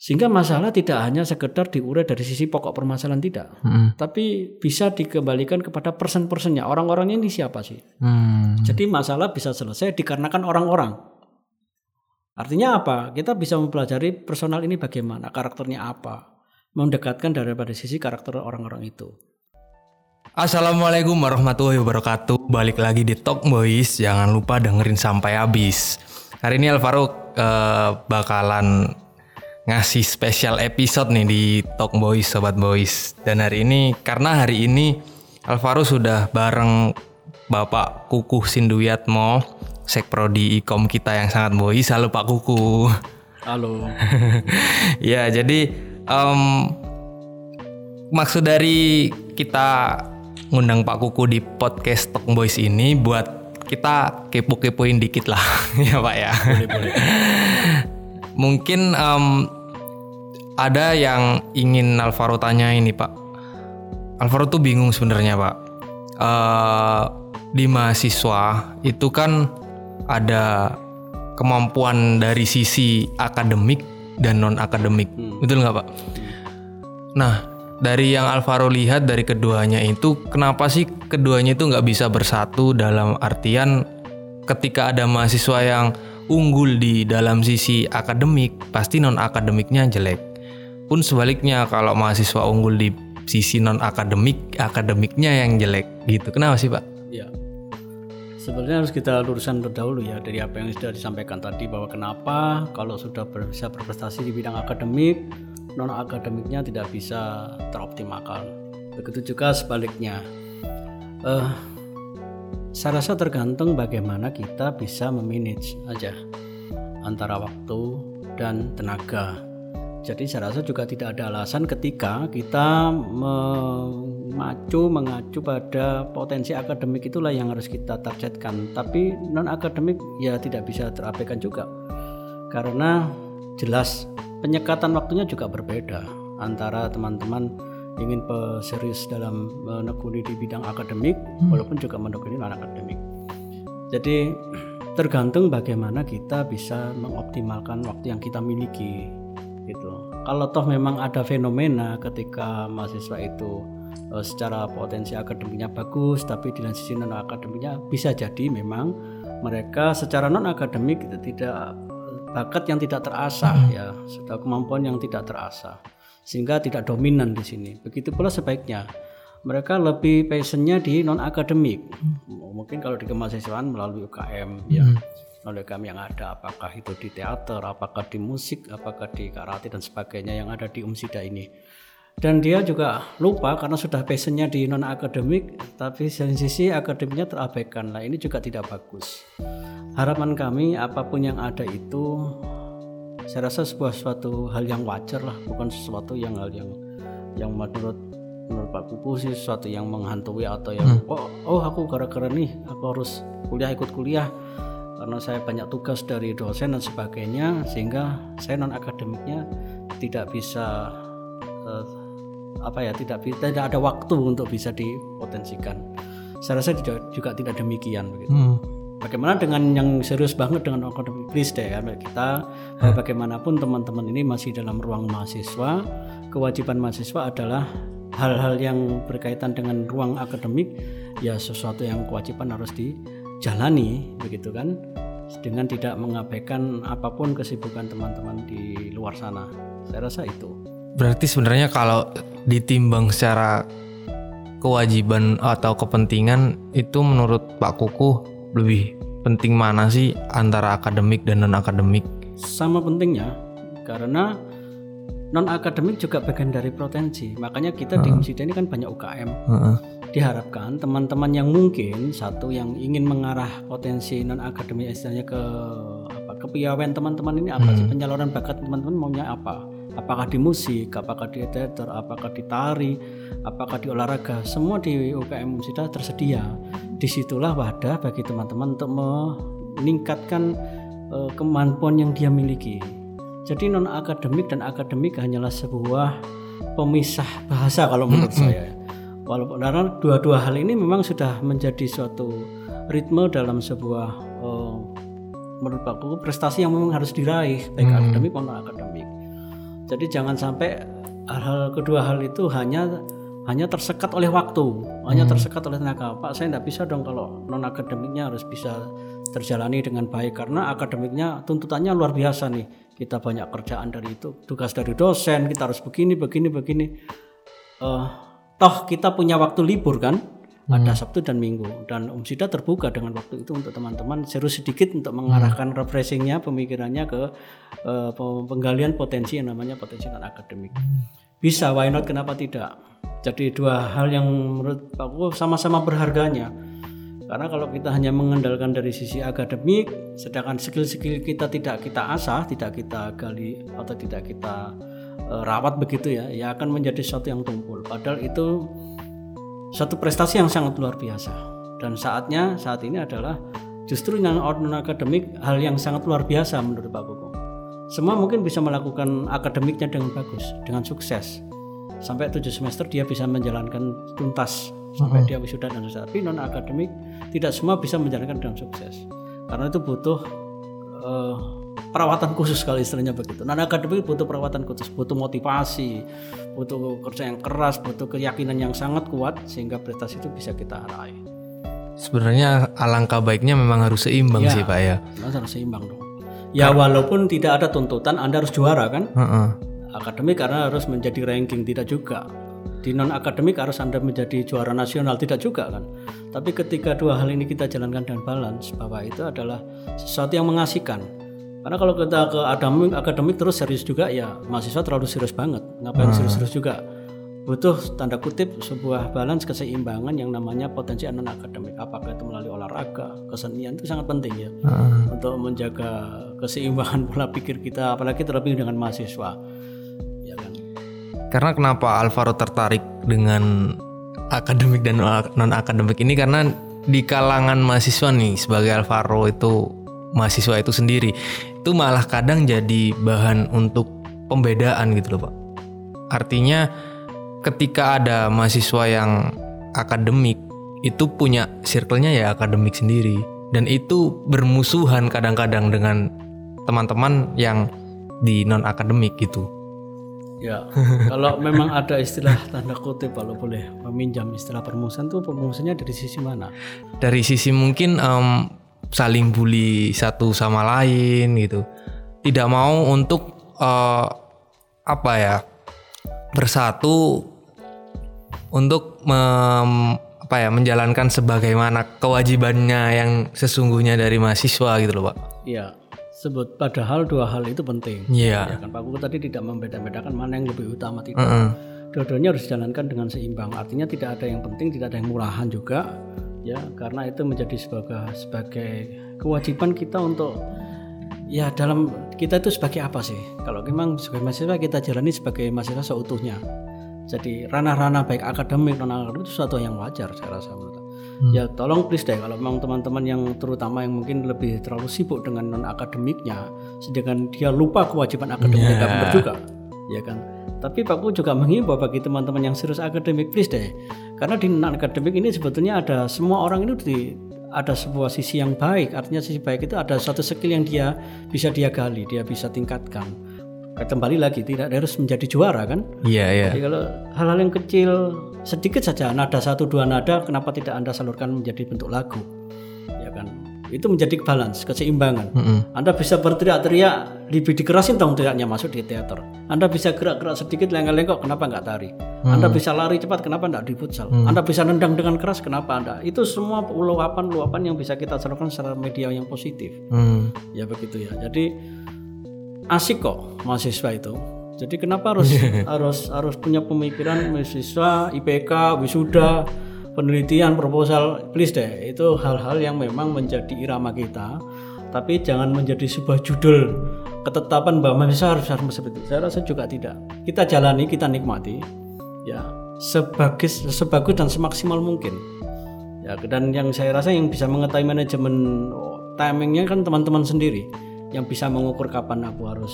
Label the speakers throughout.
Speaker 1: Sehingga masalah tidak hanya sekedar diurai dari sisi pokok permasalahan tidak,
Speaker 2: hmm.
Speaker 1: tapi bisa dikembalikan kepada person-personnya. Orang-orangnya ini siapa sih?
Speaker 2: Hmm.
Speaker 1: Jadi masalah bisa selesai dikarenakan orang-orang. Artinya apa? Kita bisa mempelajari personal ini bagaimana, karakternya apa, mendekatkan daripada sisi karakter orang-orang itu.
Speaker 2: Assalamualaikum warahmatullahi wabarakatuh. Balik lagi di Talk Boys. Jangan lupa dengerin sampai habis. Hari ini Alvaro uh, bakalan ngasih special episode nih di Talk Boys Sobat Boys. Dan hari ini karena hari ini Alvaro sudah bareng Bapak Kuku Sinduyatmo, Sekprodi Ikom kita yang sangat boys. Halo Pak Kuku.
Speaker 1: Halo.
Speaker 2: ya, jadi um, maksud dari kita ngundang Pak Kuku di podcast Talk Boys ini buat kita kepo-kepoin dikit lah ya Pak ya.
Speaker 1: Boleh, boleh.
Speaker 2: Mungkin um, ada yang ingin Alvaro tanya ini Pak. Alvaro tuh bingung sebenarnya Pak. Uh, di mahasiswa itu kan ada kemampuan dari sisi akademik dan non akademik, hmm. betul nggak Pak? Nah dari yang Alvaro lihat dari keduanya itu, kenapa sih keduanya itu nggak bisa bersatu dalam artian ketika ada mahasiswa yang unggul di dalam sisi akademik, pasti non akademiknya jelek. Pun sebaliknya kalau mahasiswa unggul di sisi non akademik akademiknya yang jelek. Gitu. Kenapa sih pak?
Speaker 1: Ya sebenarnya harus kita luruskan terdahulu ya dari apa yang sudah disampaikan tadi bahwa kenapa kalau sudah bisa berprestasi di bidang akademik non akademiknya tidak bisa teroptimalkan. Begitu juga sebaliknya. Uh, saya rasa tergantung bagaimana kita bisa memanage aja antara waktu dan tenaga jadi saya rasa juga tidak ada alasan ketika kita memacu mengacu pada potensi akademik itulah yang harus kita targetkan. Tapi non akademik ya tidak bisa terabaikan juga. Karena jelas penyekatan waktunya juga berbeda antara teman-teman ingin serius dalam menekuni di bidang akademik hmm. walaupun juga menekuni non akademik. Jadi tergantung bagaimana kita bisa mengoptimalkan waktu yang kita miliki gitu. Kalau toh memang ada fenomena ketika mahasiswa itu uh, secara potensi akademiknya bagus, tapi di sisi non akademiknya bisa jadi memang mereka secara non akademik itu tidak bakat yang tidak terasah hmm. ya, sudah kemampuan yang tidak terasah sehingga tidak dominan di sini. Begitu pula sebaiknya mereka lebih passionnya di non akademik. Hmm. Mungkin kalau di kemahasiswaan melalui UKM ya. hmm. ya oleh kami yang ada apakah itu di teater, apakah di musik, apakah di karate dan sebagainya yang ada di Umsida ini. Dan dia juga lupa karena sudah passionnya di non akademik, tapi dari sisi akademiknya terabaikan. Nah ini juga tidak bagus. Harapan kami apa pun yang ada itu, saya rasa sebuah suatu hal yang wajar lah, bukan sesuatu yang hal yang yang menurut menurut Pak Kuku sih sesuatu yang menghantui atau yang hmm. oh, oh aku gara-gara nih aku harus kuliah ikut kuliah karena saya banyak tugas dari dosen dan sebagainya sehingga saya non akademiknya tidak bisa uh, apa ya tidak tidak ada waktu untuk bisa dipotensikan. Saya rasa juga, juga tidak demikian begitu. Hmm. Bagaimana dengan yang serius banget dengan akademik please deh ya kita hmm. bagaimanapun teman-teman ini masih dalam ruang mahasiswa kewajiban mahasiswa adalah hal-hal yang berkaitan dengan ruang akademik ya sesuatu yang kewajiban harus di jalani begitu kan dengan tidak mengabaikan apa pun kesibukan teman-teman di luar sana. Saya rasa itu.
Speaker 2: Berarti sebenarnya kalau ditimbang secara kewajiban atau kepentingan itu menurut Pak Kuku lebih penting mana sih antara akademik dan non akademik?
Speaker 1: Sama pentingnya karena non akademik juga bagian dari potensi. Makanya kita uh di Umsida ini kan banyak UKM. Uh -uh diharapkan teman-teman yang mungkin satu yang ingin mengarah potensi non akademik istilahnya ke apa kepiawaian teman-teman ini apa hmm. sih penyaluran bakat teman-teman maunya apa apakah di musik apakah di teater apakah di tari apakah di olahraga semua di UKM sudah tersedia. Di situlah wadah bagi teman-teman untuk meningkatkan uh, kemampuan yang dia miliki. Jadi non akademik dan akademik hanyalah sebuah pemisah bahasa kalau menurut saya. Walaupun karena dua-dua hal ini memang sudah menjadi suatu ritme dalam sebuah uh, menurut aku prestasi yang memang harus diraih baik hmm. akademik maupun akademik Jadi jangan sampai hal-hal kedua hal itu hanya hanya tersekat oleh waktu, hanya tersekat oleh tenaga. Pak, saya tidak bisa dong kalau non akademiknya harus bisa terjalani dengan baik karena akademiknya tuntutannya luar biasa nih. Kita banyak kerjaan dari itu, tugas dari dosen, kita harus begini, begini, begini. Eh, toh kita punya waktu libur kan? Ada Sabtu dan Minggu dan Om Sida terbuka dengan waktu itu untuk teman-teman serius sedikit untuk mengarahkan refreshingnya pemikirannya ke eh, penggalian potensi yang namanya potensi non akademik. Bisa, why not? Kenapa tidak? Jadi dua hal yang menurut aku sama-sama berharganya. Karena kalau kita hanya mengandalkan dari sisi akademik, sedangkan skill-skill kita tidak kita asah, tidak kita gali atau tidak kita eh, rawat begitu ya, ya akan menjadi sesuatu yang tumpul. Padahal itu satu prestasi yang sangat luar biasa. Dan saatnya saat ini adalah justru yang non akademik hal yang sangat luar biasa menurut Pak Koko. Semua mungkin bisa melakukan akademiknya dengan bagus, dengan sukses. Sampai tujuh semester dia bisa menjalankan tuntas sampai dia wisuda dan selesai. Tapi non akademik tidak semua bisa menjalankan dengan sukses. Karena itu butuh eh, perawatan khusus kalau istilahnya begitu. Non akademik butuh perawatan khusus, butuh motivasi, butuh kerja yang keras, butuh keyakinan yang sangat kuat sehingga prestasi itu bisa kita raih.
Speaker 2: Sebenarnya alangkah baiknya memang harus seimbang
Speaker 1: Ya.
Speaker 2: sih Pak ya.
Speaker 1: Harus seimbang dong. Ya walaupun tidak ada tuntutan Anda harus juara kan?
Speaker 2: Heeh.
Speaker 1: Akademik karena harus menjadi ranking tidak juga. Di non akademik harus Anda menjadi juara nasional tidak juga kan. Tapi ketika dua hal ini kita jalankan dengan balance bahwa itu adalah sesuatu yang mengasihkan. Karena kalau kita ke akademik, akademik terus serius juga ya mahasiswa terlalu serius banget. Ngapain serius-serius juga? Butuh tanda kutip sebuah balance keseimbangan yang namanya potensi non akademik. Apakah itu melalui olahraga, kesenian itu sangat penting ya untuk menjaga keseimbangan pola pikir kita, apalagi terlebih dengan mahasiswa. Ya kan?
Speaker 2: Karena kenapa Alvaro tertarik dengan akademik dan non akademik ini karena di kalangan mahasiswa nih sebagai Alvaro itu mahasiswa itu sendiri itu malah kadang jadi bahan untuk pembedaan gitu loh Pak. Artinya ketika ada mahasiswa yang akademik itu punya circle-nya ya akademik sendiri dan itu bermusuhan kadang-kadang dengan teman-teman yang di non akademik gitu.
Speaker 1: Ya, kalau memang ada istilah tanda kutip kalau boleh meminjam istilah permusuhan tuh permusuhannya dari sisi mana?
Speaker 2: dari sisi mungkin em, saling bully satu sama lain gitu tidak mau untuk eh, apa ya bersatu untuk mem- apa ya menjalankan sebagaimana kewajibannya yang sesungguhnya dari mahasiswa gitu loh pak
Speaker 1: Iya, sebut padahal dua hal itu penting.
Speaker 2: iya
Speaker 1: Ya kan Pak Kuku tadi tidak membeda-bedakan mana yang lebih utama tidak.
Speaker 2: Heeh.
Speaker 1: Dua-duanya harus dijalankan dengan seimbang. Artinya tidak ada yang penting, tidak ada yang murahan juga. Ya, karena itu menjadi sebagai sebagai kewajiban kita untuk ya dalam kita itu sebagai apa sih? Kalau memang sebagai mahasiswa kita jalani sebagai mahasiswa seutuhnya. Jadi ranah-ranah baik akademik non akademik itu sesuatu yang wajar saya rasa menurut saya. Ya tolong please deh kalau memang teman-teman yang terutama yang mungkin lebih terlalu sibuk dengan non akademiknya, sedangkan dia lupa kewajiban akademiknya nggak benar juga, ya kan? Tapi Pak Ku juga menghimbau bagi teman-teman yang serius akademik please deh, karena di non akademik ini sebetulnya ada semua orang itu di ada sebuah sisi yang baik, artinya sisi baik itu ada suatu skill yang dia bisa dia gali, dia bisa tingkatkan. Kembali lagi tidak harus menjadi juara kan?
Speaker 2: iya iya
Speaker 1: Jadi kalau hal-hal yang kecil sedikit saja nada satu dua nada kenapa tidak anda salurkan menjadi bentuk lagu ya kan itu menjadi balance keseimbangan.
Speaker 2: Mm-mm.
Speaker 1: anda bisa berteriak-teriak lebih dikerasin dong teriaknya masuk di teater. Anda bisa gerak-gerak sedikit lengkok-lengkok kenapa nggak tari? Anda bisa lari cepat kenapa nggak di futsal? Anda bisa nendang dengan keras kenapa anda? Itu semua luapan luapan yang bisa kita salurkan secara media yang positif.
Speaker 2: Hmm.
Speaker 1: ya begitu ya. Jadi asik kok mahasiswa itu. Jadi kenapa harus harus harus punya pemikiran mahasiswa IPK wisuda penelitian proposal please deh. Itu hal-hal yang memang menjadi irama kita tapi jangan menjadi sebuah judul ketetapan bahwa mahasiswa harus harus seperti itu saya rasa juga tidak. Kita jalani kita nikmati ya sebagus sebagus dan semaksimal mungkin. Ya dan yang saya rasa yang bisa mengetahui manajemen oh, timingnya kan teman-teman sendiri yang bisa mengukur kapan aku harus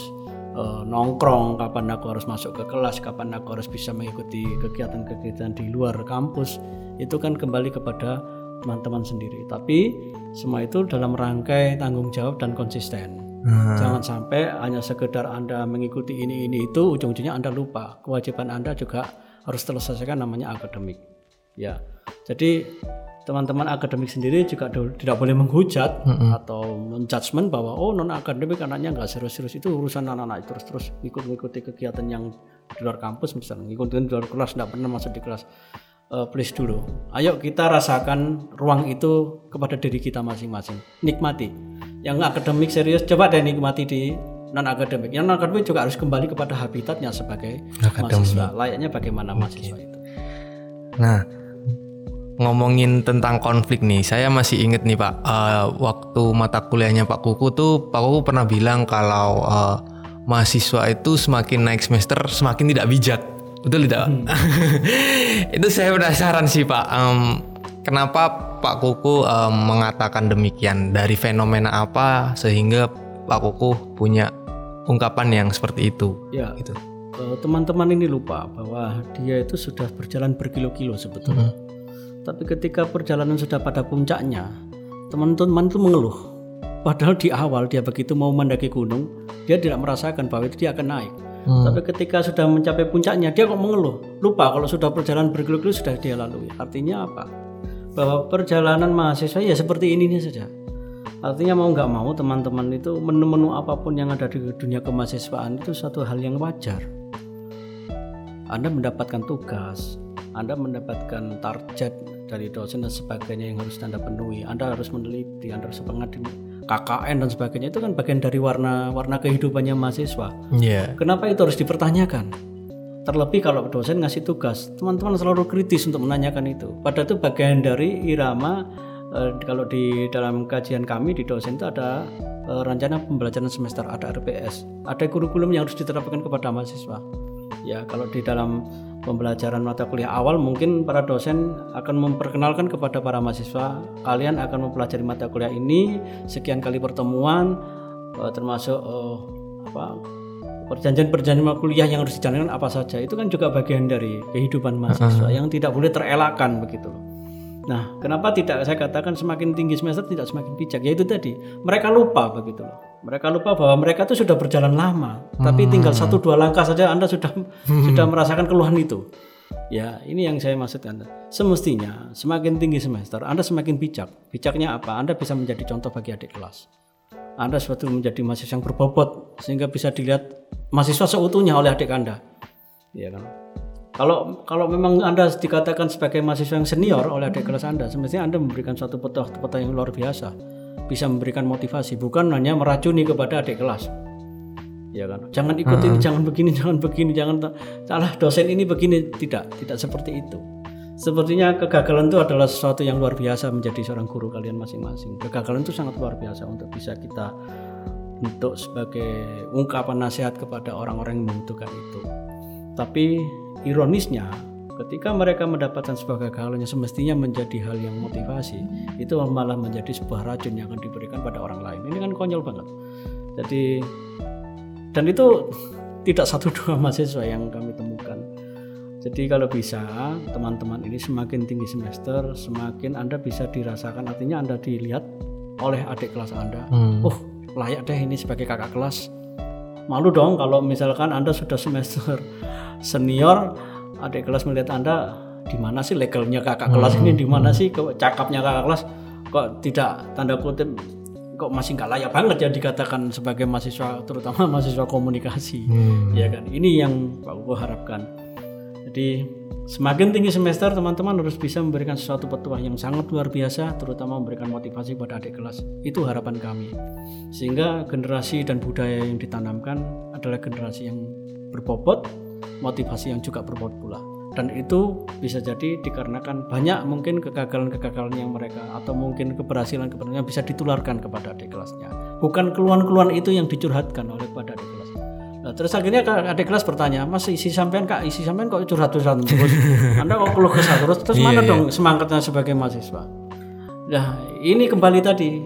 Speaker 1: eh, nongkrong kapan aku harus masuk ke kelas kapan aku harus bisa mengikuti kegiatan-kegiatan di luar kampus itu kan kembali kepada teman-teman sendiri tapi semua itu dalam rangkai tanggung jawab dan konsisten Jangan sampai hanya sekedar Anda mengikuti ini ini itu ujung-ujungnya Anda lupa. Kewajiban Anda juga harus terselesaikan namanya akademik. Ya. Jadi teman-teman akademik sendiri juga tidak boleh menghujat atau menjudgment bahwa oh non akademik anaknya nggak serius-serius. Itu urusan anak-anak terus-terus ngikut-ngikuti kegiatan yang di luar kampus misalnya ngikutin di luar kelas nggak pernah masuk di kelas. Eh, please dulu ayo kita rasakan ruang itu kepada diri kita masing-masing. Nikmati. Yang akademik serius coba deh nikmati di non akademik yang non akademik juga harus kembali kepada habitatnya sebagai mahasiswa. Layaknya bagaimana mahasiswa itu.
Speaker 2: Nah, ngomongin tentang konflik nih, saya masih inget nih Pak, eh, waktu mata kuliahnya Pak Kuku tuh, Pak Kuku pernah bilang kalau eh, mahasiswa itu semakin naik semester semakin tidak bijak, betul tidak? Pak? itu saya penasaran sih Pak, Em, kenapa Pak Kuku em, mengatakan demikian? Dari fenomena apa sehingga Pak Kuku punya ungkapan yang seperti itu?
Speaker 1: ya
Speaker 2: Gitu.
Speaker 1: eh, teman-teman ini lupa bahwa dia itu sudah berjalan berkilo-kilo sebetulnya tapi ketika perjalanan sudah pada puncaknya teman-teman itu mengeluh. Padahal di awal dia begitu mau mendaki gunung dia tidak merasakan bahwa itu dia akan naik. Tapi ketika sudah mencapai puncaknya dia kok mengeluh. Lupa kalau sudah perjalanan berkilo-kilo sudah dia lalui. Artinya apa? Bahwa perjalanan mahasiswa ya seperti ini saja. Artinya mau nggak mau teman-teman itu menu-menu apa pun yang ada di dunia kemahasiswaan itu satu hal yang wajar. Anda mendapatkan tugas, Anda mendapatkan target dari dosen dan sebagainya yang harus Anda penuhi. Anda harus meneliti, Anda harus mengadil KKN dan sebagainya itu kan bagian dari warna warna kehidupannya mahasiswa.
Speaker 2: Iya.
Speaker 1: Kenapa itu harus dipertanyakan? Terlebih kalau dosen ngasih tugas, teman-teman selalu kritis untuk menanyakan itu. Padahal itu bagian dari irama eh, kalau di dalam kajian kami di dosen itu ada eh, rencana pembelajaran semester, ada RPS, ada kurikulum yang harus diterapkan kepada mahasiswa. Ya, kalau di dalam pembelajaran mata kuliah awal mungkin para dosen akan memperkenalkan kepada para mahasiswa, kalian akan mempelajari mata kuliah ini sekian kali pertemuan eh, termasuk eh, apa perjanjian-perjanjian kuliah yang harus dijalankan apa saja itu kan juga bagian dari kehidupan mahasiswa yang tidak boleh terelakkan begitu loh. Nah, kenapa tidak saya katakan semakin tinggi semester tidak semakin bijak? Ya itu tadi, mereka lupa begitu loh. Mereka lupa bahwa mereka itu sudah berjalan lama, tapi tinggal satu dua langkah saja Anda sudah sudah merasakan keluhan itu. Ya, ini yang saya maksudkan. Semestinya semakin tinggi semester, Anda semakin bijak. Bijaknya apa? Anda bisa menjadi contoh bagi adik kelas. Anda suatu menjadi mahasiswa yang berbobot sehingga bisa dilihat mahasiswa seutuhnya oleh adik Anda. Iya kan? Kalau kalau memang Anda dikatakan sebagai mahasiswa yang senior oleh adik kelas Anda, semestinya Anda memberikan suatu petua-petua yang luar biasa. Bisa memberikan motivasi, bukan hanya meracuni kepada adik kelas. Ya kan? Jangan ikutin, jangan begini, jangan begini, jangan salah dosen ini begini, tidak, tidak seperti itu. Sepertinya kegagalan itu adalah sesuatu yang luar biasa menjadi seorang guru kalian masing-masing. Kegagalan itu sangat luar biasa untuk bisa kita untuk sebagai ungkapan nasihat kepada orang-orang yang membutuhkan itu. Tapi ironisnya, ketika mereka mendapatkan sebuah kegagalan yang semestinya menjadi hal yang motivasi, itu malah menjadi sebuah racun yang akan diberikan pada orang lain. Ini kan konyol banget. Jadi dan itu tidak satu dua mahasiswa yang kami temukan. Jadi kalau bisa teman-teman ini semakin tinggi semester, semakin Anda bisa dirasakan artinya Anda dilihat oleh adik kelas Anda. Oh, layak deh ini sebagai kakak kelas. Malu dong kalau misalkan Anda sudah semester senior, adik kelas melihat Anda di mana sih legalnya kakak kelas ini, di mana sih kok cakapnya kakak kelas? Kok tidak tanda kutip kok masih nggak layak banget ya dikatakan sebagai mahasiswa terutama mahasiswa komunikasi. Ya kan? Ini yang Pak Ugo harapkan. Jadi semakin tinggi semester teman-teman harus bisa memberikan sesuatu petuah yang sangat luar biasa terutama memberikan motivasi pada adik kelas. Itu harapan kami. Sehingga generasi dan budaya yang ditanamkan adalah generasi yang berbobot motivasi yang juga berbobot pula dan itu bisa jadi dikarenakan banyak mungkin kegagalan-kegagalan yang mereka atau mungkin keberhasilan-keberhasilan yang bisa ditularkan kepada adik kelasnya bukan keluhan-keluhan itu yang dicurhatkan oleh kepada adik kelas Nah, terus akhirnya adik kelas bertanya, Mas isi sampean kak, isi sampean kok curhat-curhat terus? Anda kok keluh kesah terus? Terus mana dong semangatnya sebagai mahasiswa? Nah, ini kembali tadi,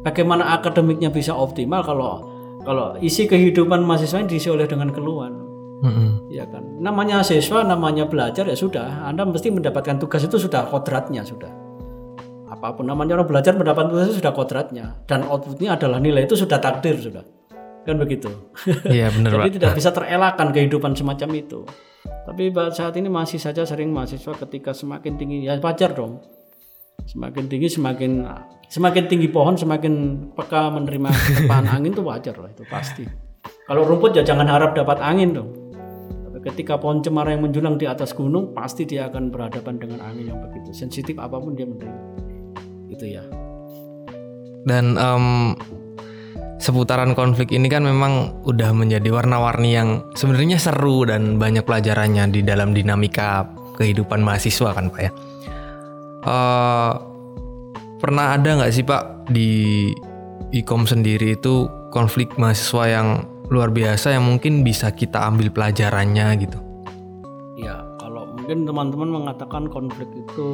Speaker 1: bagaimana akademiknya bisa optimal kalau kalau isi kehidupan mahasiswa ini diisi oleh dengan keluhan,
Speaker 2: Mm-mm.
Speaker 1: ya kan? Namanya siswa, namanya belajar ya sudah, Anda mesti mendapatkan tugas itu sudah kodratnya sudah. Apa pun namanya orang belajar mendapatkan tugas itu sudah kodratnya dan outputnya adalah nilai itu sudah takdir sudah. kan begitu.
Speaker 2: Iya benar
Speaker 1: Jadi
Speaker 2: pak.
Speaker 1: tidak bisa terelakkan kehidupan semacam itu. Tapi saat ini masih saja sering mahasiswa ketika semakin tinggi ya wajar dong. Semakin tinggi semakin semakin tinggi pohon semakin peka menerima terpaan angin itu wajar lah itu pasti. Kalau rumput ya jangan harap dapat angin dong. Ketika pohon cemara yang menjulang di atas gunung pasti dia akan berhadapan dengan angin yang begitu sensitif apa pun dia menerima. Itu ya.
Speaker 2: Dan em, seputaran konflik ini kan memang udah menjadi warna-warni yang sebenarnya seru dan banyak pelajarannya di dalam dinamika kehidupan mahasiswa kan pak ya. Eh, pernah ada nggak sih pak di ikom sendiri itu konflik mahasiswa yang luar biasa yang mungkin bisa kita ambil pelajarannya gitu?
Speaker 1: Ya, kalau mungkin teman-teman mengatakan konflik itu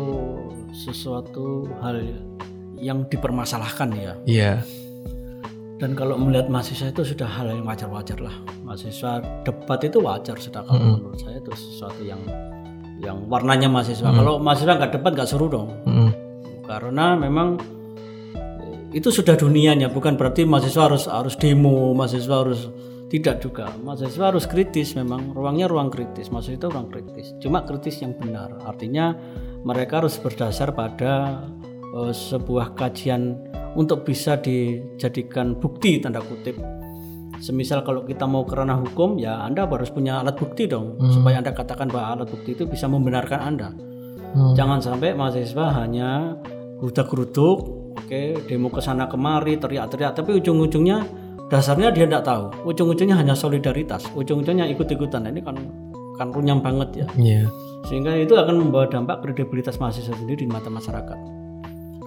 Speaker 1: sesuatu hal yang dipermasalahkan ya.
Speaker 2: Iya.
Speaker 1: Dan kalau melihat mahasiswa itu sudah hal yang wajar-wajar lah. Mahasiswa debat itu wajar sudah kalau menurut saya itu sesuatu yang yang warnanya mahasiswa. Kalau mahasiswa nggak debat nggak seru dong.
Speaker 2: Mm-mm.
Speaker 1: Karena memang itu sudah dunianya, bukan berarti mahasiswa harus harus demo, mahasiswa harus tidak juga. Mahasiswa harus kritis memang, ruangnya ruang kritis, mahasiswa itu ruang kritis. Cuma kritis yang benar. Artinya mereka harus berdasar pada eh, sebuah kajian untuk bisa dijadikan bukti tanda kutip. Semisal kalau kita mau ke ranah hukum, ya Anda harus punya alat bukti dong, supaya Anda katakan bahwa alat bukti itu bisa membenarkan Anda.
Speaker 2: Hmm.
Speaker 1: Jangan sampai mahasiswa hanya gerudak-geruduk, oke, demo ke sana kemari, teriak-teriak, tapi ujung-ujungnya dasarnya dia tidak tahu. Ujung-ujungnya hanya solidaritas, ujung-ujungnya ikut-ikutan. Nah, Ini kan kan runyam banget ya.
Speaker 2: Iya.
Speaker 1: Sehingga itu akan membawa dampak kredibilitas mahasiswa sendiri di mata masyarakat.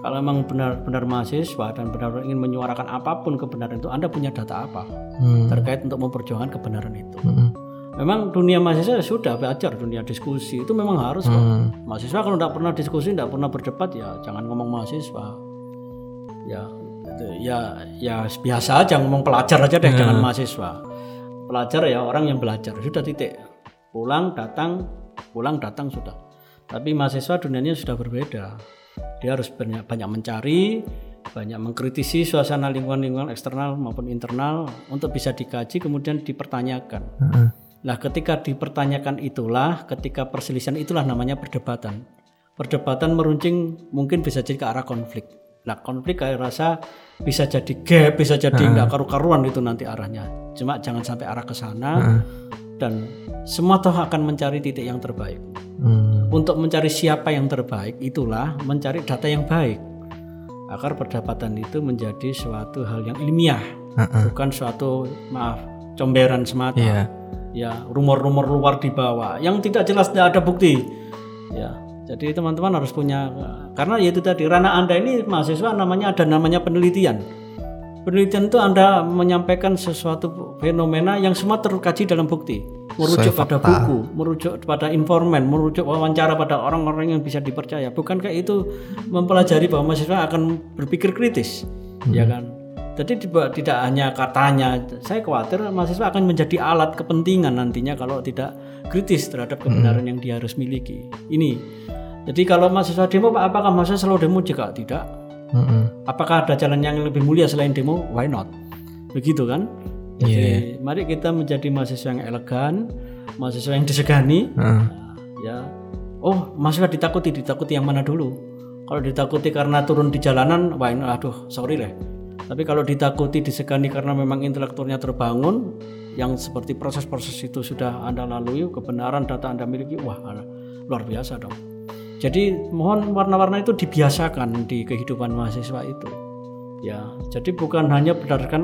Speaker 1: Kalau memang benar-benar mahasiswa dan benar-benar ingin menyuarakan apa pun kebenaran itu, Anda punya data apa
Speaker 2: Hmm.
Speaker 1: terkait untuk memperjuangkan kebenaran itu.
Speaker 2: Mm-mm.
Speaker 1: Memang dunia mahasiswa sudah belajar dunia diskusi itu memang harus kok.
Speaker 2: Hmm.
Speaker 1: Mahasiswa kalau tidak pernah diskusi, tidak pernah berdebat ya jangan ngomong mahasiswa. Ya, itu, ya, ya biasa aja ngomong pelajar aja deh, jangan mahasiswa. Pelajar ya orang yang belajar sudah titik. Pulang datang, pulang datang sudah. Tapi mahasiswa dunianya sudah berbeda. Dia harus banyak banyak mencari, banyak mengkritisi suasana lingkungan-lingkungan eksternal maupun internal untuk bisa dikaji kemudian dipertanyakan.
Speaker 2: Mm-mm.
Speaker 1: Nah, ketika dipertanyakan itulah, ketika perselisihan itulah namanya perdebatan. Perdebatan meruncing mungkin bisa jadi ke arah konflik. Nah, konflik saya rasa bisa jadi gap, bisa jadi nggak karu-karuan itu nanti arahnya. Cuma jangan sampai arah ke sana dan semua toh akan mencari titik yang terbaik.
Speaker 2: Hmm.
Speaker 1: Untuk mencari siapa yang terbaik, itulah mencari data yang baik. Agar perdebatan itu menjadi suatu hal yang ilmiah,
Speaker 2: Heeh.
Speaker 1: bukan suatu maaf comberan semata
Speaker 2: Iya.
Speaker 1: Ya rumor-rumor luar dibawa yang tidak jelas tidak ada bukti. Ya jadi teman-teman harus punya karena ya itu tadi ranah anda ini mahasiswa namanya ada namanya penelitian. Penelitian itu anda menyampaikan sesuatu fenomena yang semua terkaji dalam bukti. Merujuk
Speaker 2: Sesuai
Speaker 1: pada
Speaker 2: fakta.
Speaker 1: buku merujuk pada informan merujuk wawancara pada orang-orang yang bisa dipercaya. Bukankah itu mempelajari bahwa mahasiswa akan berpikir kritis? Ya kan jadi tidak hanya katanya, saya khawatir mahasiswa akan menjadi alat kepentingan nantinya kalau tidak kritis terhadap kebenaran yang dia harus miliki. Ini. Jadi kalau mahasiswa demo, Pak, apakah mahasiswa selalu demo? Jika tidak,
Speaker 2: Mm-mm.
Speaker 1: apakah ada jalan yang lebih mulia selain demo? Why not? Begitu kan? Jadi mari kita menjadi mahasiswa yang elegan, mahasiswa yang disegani,
Speaker 2: Heeh.
Speaker 1: ya. Oh, mahasiswa ditakuti, ditakuti yang mana dulu? Kalau ditakuti karena turun di jalanan, wah ini aduh, sorry lah. Tapi kalau ditakuti disegani karena memang intelektualnya terbangun, yang seperti proses-proses itu sudah Anda lalui, kebenaran data Anda miliki, wah luar biasa dong. Jadi mohon warna-warna itu dibiasakan di kehidupan mahasiswa itu. Ya, jadi bukan hanya berdasarkan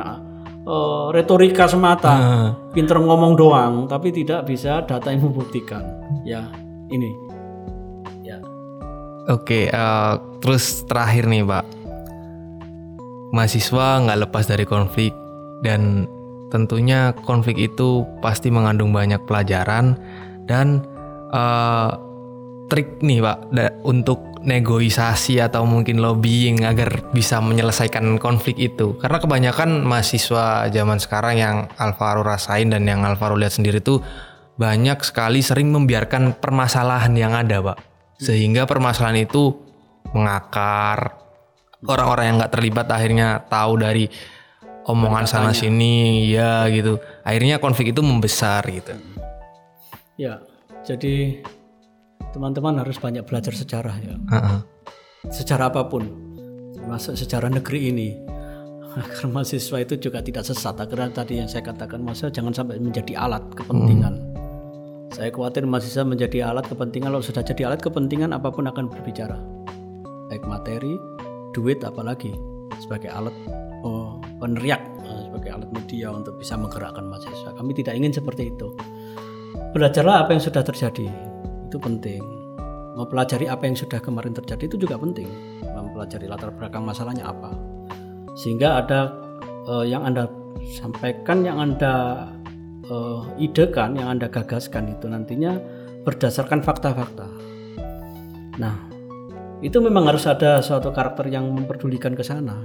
Speaker 1: uh, retorika semata,
Speaker 2: Heeh.
Speaker 1: pinter ngomong doang, tapi tidak bisa data yang membuktikan. Ya, ini. Ya.
Speaker 2: Oke, eh, terus terakhir nih Pak, mahasiswa nggak lepas dari konflik. Dan tentunya konflik itu pasti mengandung banyak pelajaran dan eh, trik nih Pak da- untuk negosiasi atau mungkin lobbying agar bisa menyelesaikan konflik itu. Karena kebanyakan mahasiswa zaman sekarang yang Alvaro rasain dan yang Alvaro lihat sendiri tuh banyak sekali sering membiarkan permasalahan yang ada Pak. Sehingga permasalahan itu mengakar orang-orang yang nggak terlibat akhirnya tahu dari omongan sana sini ya gitu. Akhirnya konflik itu membesar gitu.
Speaker 1: Ya, jadi teman-teman harus banyak belajar sejarah ya.
Speaker 2: Heeh.
Speaker 1: Sejarah apa pun, termasuk sejarah negeri ini. Agar mahasiswa itu juga tidak sesat. Agar tadi yang saya katakan, mahasiswa jangan sampai menjadi alat kepentingan. Saya khawatir mahasiswa menjadi alat kepentingan. Kalau sudah jadi alat kepentingan, apa pun akan berbicara. Baik materi, duit, apalagi sebagai alat oh, peneriak, eh, sebagai alat media untuk bisa menggerakkan mahasiswa. Kami tidak ingin seperti itu. Belajarlah apa yang sudah terjadi, itu penting. Mempelajari apa yang sudah kemarin terjadi itu juga penting. Mempelajari latar belakang masalahnya apa. Sehingga ada eh, yang Anda sampaikan, yang Anda eh, idekan, yang Anda gagaskan itu nantinya berdasarkan fakta-fakta. Nah, itu memang harus ada suatu karakter yang memperdulikan ke sana.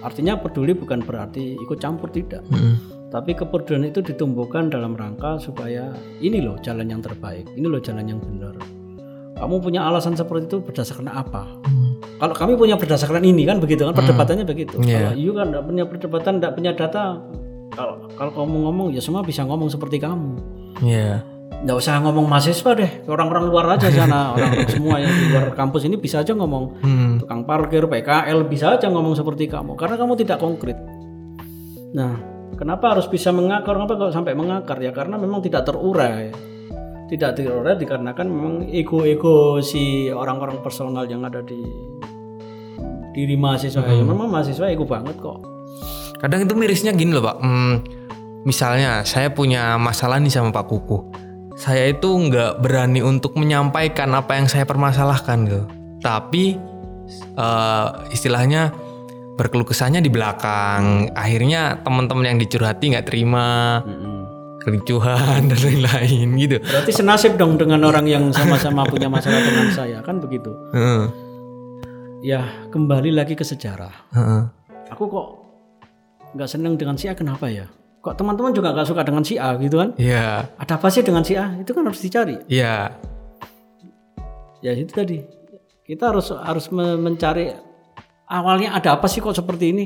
Speaker 1: Artinya peduli bukan berarti ikut campur tidak. Tapi kepedulian itu ditumbuhkan dalam rangka supaya ini loh jalan yang terbaik, ini loh jalan yang benar. Kamu punya alasan seperti itu berdasarkan apa? Kalau kami punya berdasarkan ini kan begitu kan perdebatannya begitu. Kalau you kan tidak punya perdebatan, tidak punya data, kalau kalau kamu ngomong ya semua bisa ngomong seperti kamu.
Speaker 2: Iya.
Speaker 1: Nggak usah ngomong mahasiswa deh, orang-orang luar aja sana, orang semua yang di luar kampus ini bisa aja ngomong.
Speaker 2: Hmm.
Speaker 1: Tukang parkir, PKL bisa aja ngomong seperti kamu, karena kamu tidak konkret. Nah, kenapa harus bisa mengakar? Kenapa kok sampai mengakar ya? Karena memang tidak terurai. Tidak terurai dikarenakan memang ego-ego si orang-orang personal yang ada di diri mahasiswa. Ya, memang mahasiswa ego banget kok.
Speaker 2: Kadang itu mirisnya gini loh pak. Hmm, misalnya saya punya masalah nih sama Pak Kuku. Saya itu nggak berani untuk menyampaikan apa yang saya permasalahkan gitu. Tapi eh, istilahnya berkeluh kesahnya di belakang. Akhirnya teman-teman yang dicurhati nggak terima, kericuhan dan lain-lain gitu.
Speaker 1: Berarti senasib dong dengan orang yang sama-sama punya masalah dengan saya, kan begitu.
Speaker 2: Heeh.
Speaker 1: Ya, kembali lagi ke sejarah.
Speaker 2: Heeh.
Speaker 1: Aku kok nggak seneng dengan si A kenapa ya? Kok teman-teman juga nggak suka dengan si A gitu kan?
Speaker 2: Iya,
Speaker 1: Ada apa sih dengan si A? Itu kan harus dicari.
Speaker 2: iya,
Speaker 1: Ya itu tadi. Kita harus harus me- mencari awalnya ada apa sih kok seperti ini?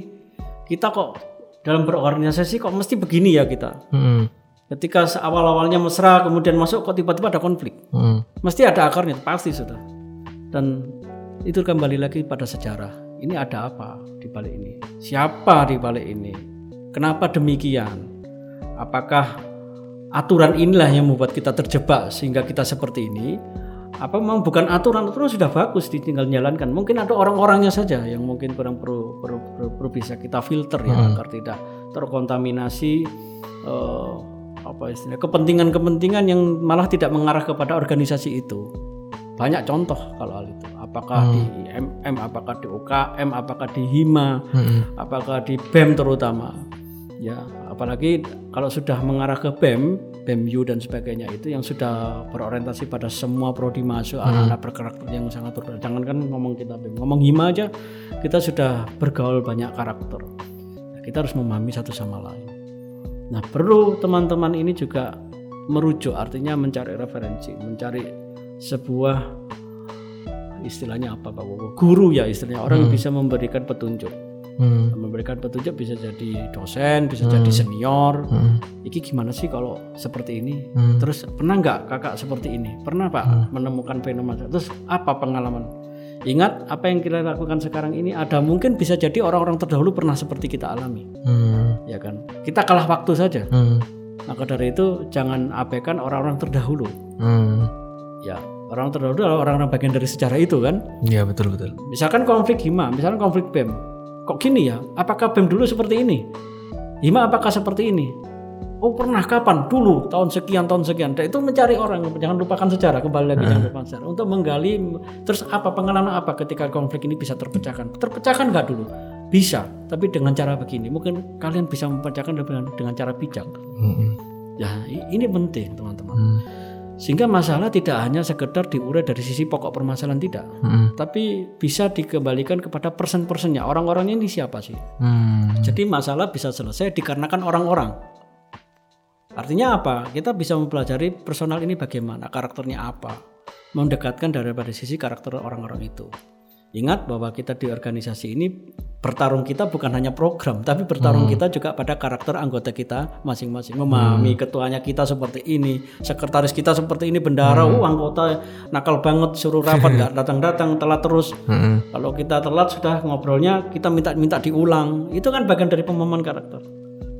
Speaker 1: Kita kok dalam berorganisasi kok mesti begini ya kita.
Speaker 2: Heeh.
Speaker 1: Ketika awal-awalnya mesra kemudian masuk kok tiba-tiba ada konflik.
Speaker 2: Heeh.
Speaker 1: Mesti ada akarnya, pasti sudah. Dan itu kembali lagi pada sejarah. Ini ada apa di balik ini? Siapa di balik ini? Kenapa demikian? Apakah aturan inilah yang membuat kita terjebak sehingga kita seperti ini? Apa memang bukan aturan aturan sudah bagus ditinggal jalankan? Mungkin ada orang-orangnya saja yang mungkin kurang perlu, perlu, perlu, perlu bisa kita filter ya agar tidak terkontaminasi eh, apa istilahnya kepentingan-kepentingan yang malah tidak mengarah kepada organisasi itu. Banyak contoh kalau hal itu. Apakah di MM, apakah di UKM, apakah di HIMA, apakah di BEM terutama. Ya, apalagi kalau sudah mengarah ke BEM, BEMU dan sebagainya itu yang sudah berorientasi pada semua prodi masuk anak-anak berkarakter yang sangat berbeda. Jangan kan ngomong kita BEM, ngomong HIMA aja kita sudah bergaul banyak karakter. Nah, kita harus memahami satu sama lain. Nah, perlu teman-teman ini juga merujuk, artinya mencari referensi, mencari sebuah istilahnya apa Pak Bobo? Guru ya istilahnya orang yang bisa memberikan petunjuk.
Speaker 2: Hmm.
Speaker 1: Memberikan petunjuk bisa jadi dosen, bisa jadi senior. Iki gimana sih kalau seperti ini? Terus pernah nggak kakak seperti ini? Pernah pak menemukan fenomena? Terus apa pengalaman? Ingat apa yang kita lakukan sekarang ini ada mungkin bisa jadi orang-orang terdahulu pernah seperti kita alami,
Speaker 2: Hmm.
Speaker 1: ya kan? Kita kalah waktu saja.
Speaker 2: Hmm.
Speaker 1: Maka dari itu jangan abaikan orang-orang terdahulu.
Speaker 2: Hmm.
Speaker 1: Ya, orang terdahulu adalah orang-orang bagian dari sejarah itu kan.
Speaker 2: Iya betul betul.
Speaker 1: Misalkan konflik HIMA, misalkan konflik BEM. Kok gini ya? Apakah BEM dulu seperti ini? HIMA apakah seperti ini? Oh pernah kapan? Dulu tahun sekian tahun sekian. Dan itu mencari orang. Jangan lupakan sejarah kembali lagi jangan lupakan sejarah. Untuk menggali terus apa pengalaman apa ketika konflik ini bisa terpecahkan? Terpecahkan nggak dulu? Bisa, tapi dengan cara begini. Mungkin kalian bisa memecahkan dengan dengan cara bijak.
Speaker 2: Hmm.
Speaker 1: Ya ini penting teman-teman. Sehingga masalah tidak hanya sekedar diurai dari sisi pokok permasalahan tidak,
Speaker 2: Hmm.
Speaker 1: tapi bisa dikembalikan kepada person-personnya. Orang-orangnya ini siapa sih?
Speaker 2: Hmm.
Speaker 1: Jadi masalah bisa selesai dikarenakan orang-orang. Artinya apa? Kita bisa mempelajari personal ini bagaimana, karakternya apa, mendekatkan daripada sisi karakter orang-orang itu. Ingat bahwa kita di organisasi ini bertarung kita bukan hanya program, tapi bertarung kita juga pada karakter anggota kita masing-masing. Memahami ketuanya kita seperti ini, sekretaris kita seperti ini, bendara, oh anggota nakal banget, suruh rapat nggak datang-datang, telat terus. Kalau kita telat sudah ngobrolnya, kita minta-minta diulang. Itu kan bagian dari pemahaman karakter.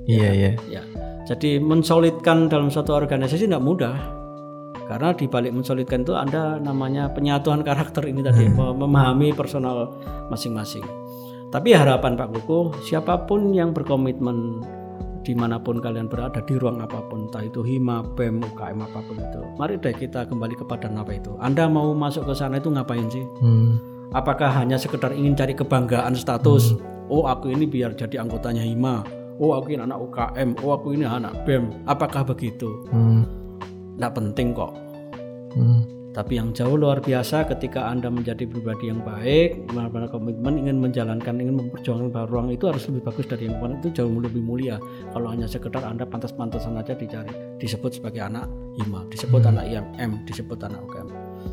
Speaker 2: Iya iya.
Speaker 1: Ya, jadi mensolidkan dalam suatu organisasi tidak mudah. Karena di balik mensolidkan itu ada namanya penyatuan karakter ini tadi, mem- memahami personal masing-masing. Tapi harapan Pak Kuku, siapa pun yang berkomitmen di mana pun kalian berada di ruang apa pun, entah itu hima, bem, UKM apa pun itu, mari deh kita kembali kepada apa itu. Anda mau masuk ke sana itu ngapain sih?
Speaker 2: Hmm.
Speaker 1: Apakah hanya sekedar ingin cari kebanggaan status? Oh aku ini biar jadi anggotanya hima. Oh aku ini anak UKM. Oh aku ini anak bem. Apakah begitu?
Speaker 2: Hmm.
Speaker 1: Tidak penting kok.
Speaker 2: Hmm.
Speaker 1: Tapi yang jauh luar biasa ketika Anda menjadi pribadi yang baik, benar-benar komitmen ingin menjalankan, ingin memperjuangkan bahwa ruang itu harus lebih bagus dari yang kemarin itu jauh lebih mulia. Kalau hanya sekedar Anda pantas-pantasan aja dicari, disebut sebagai anak hima, disebut anak IMM, disebut anak UKM.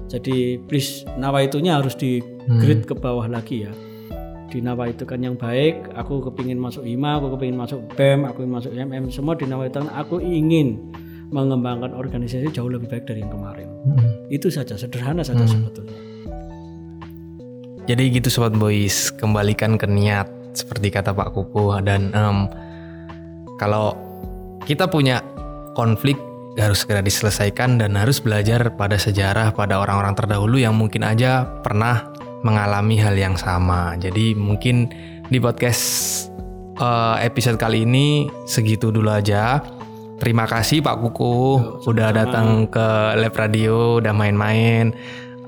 Speaker 1: Jadi please nawa itunya harus di grade ke bawah lagi ya. Di nawa itu kan yang baik, aku kepingin masuk hima, aku kepingin masuk BEM, aku ingin masuk IMM, semua di nawa itu kan aku ingin mengembangkan organisasi jauh lebih baik dari yang kemarin. Itu saja sederhana saja sebetulnya.
Speaker 2: Jadi gitu sobat boys, kembalikan ke niat seperti kata Pak Kuku dan em, kalau kita punya konflik harus segera diselesaikan dan harus belajar pada sejarah pada orang-orang terdahulu yang mungkin aja pernah mengalami hal yang sama. Jadi mungkin di podcast eh, episode kali ini segitu dulu aja. Terima kasih Pak Kuku udah datang ke Lab Radio, udah main-main.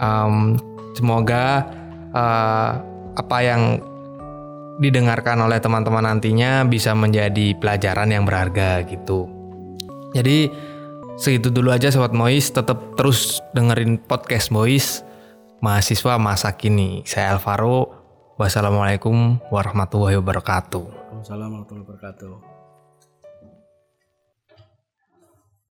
Speaker 2: Em, semoga eh, apa yang didengarkan oleh teman-teman nantinya bisa menjadi pelajaran yang berharga gitu. Jadi segitu dulu aja sobat Mois, tetap terus dengerin podcast Mois mahasiswa masa kini. Saya Alvaro. Wassalamualaikum warahmatullahi wabarakatuh.
Speaker 1: Wassalamualaikum warahmatullahi wabarakatuh.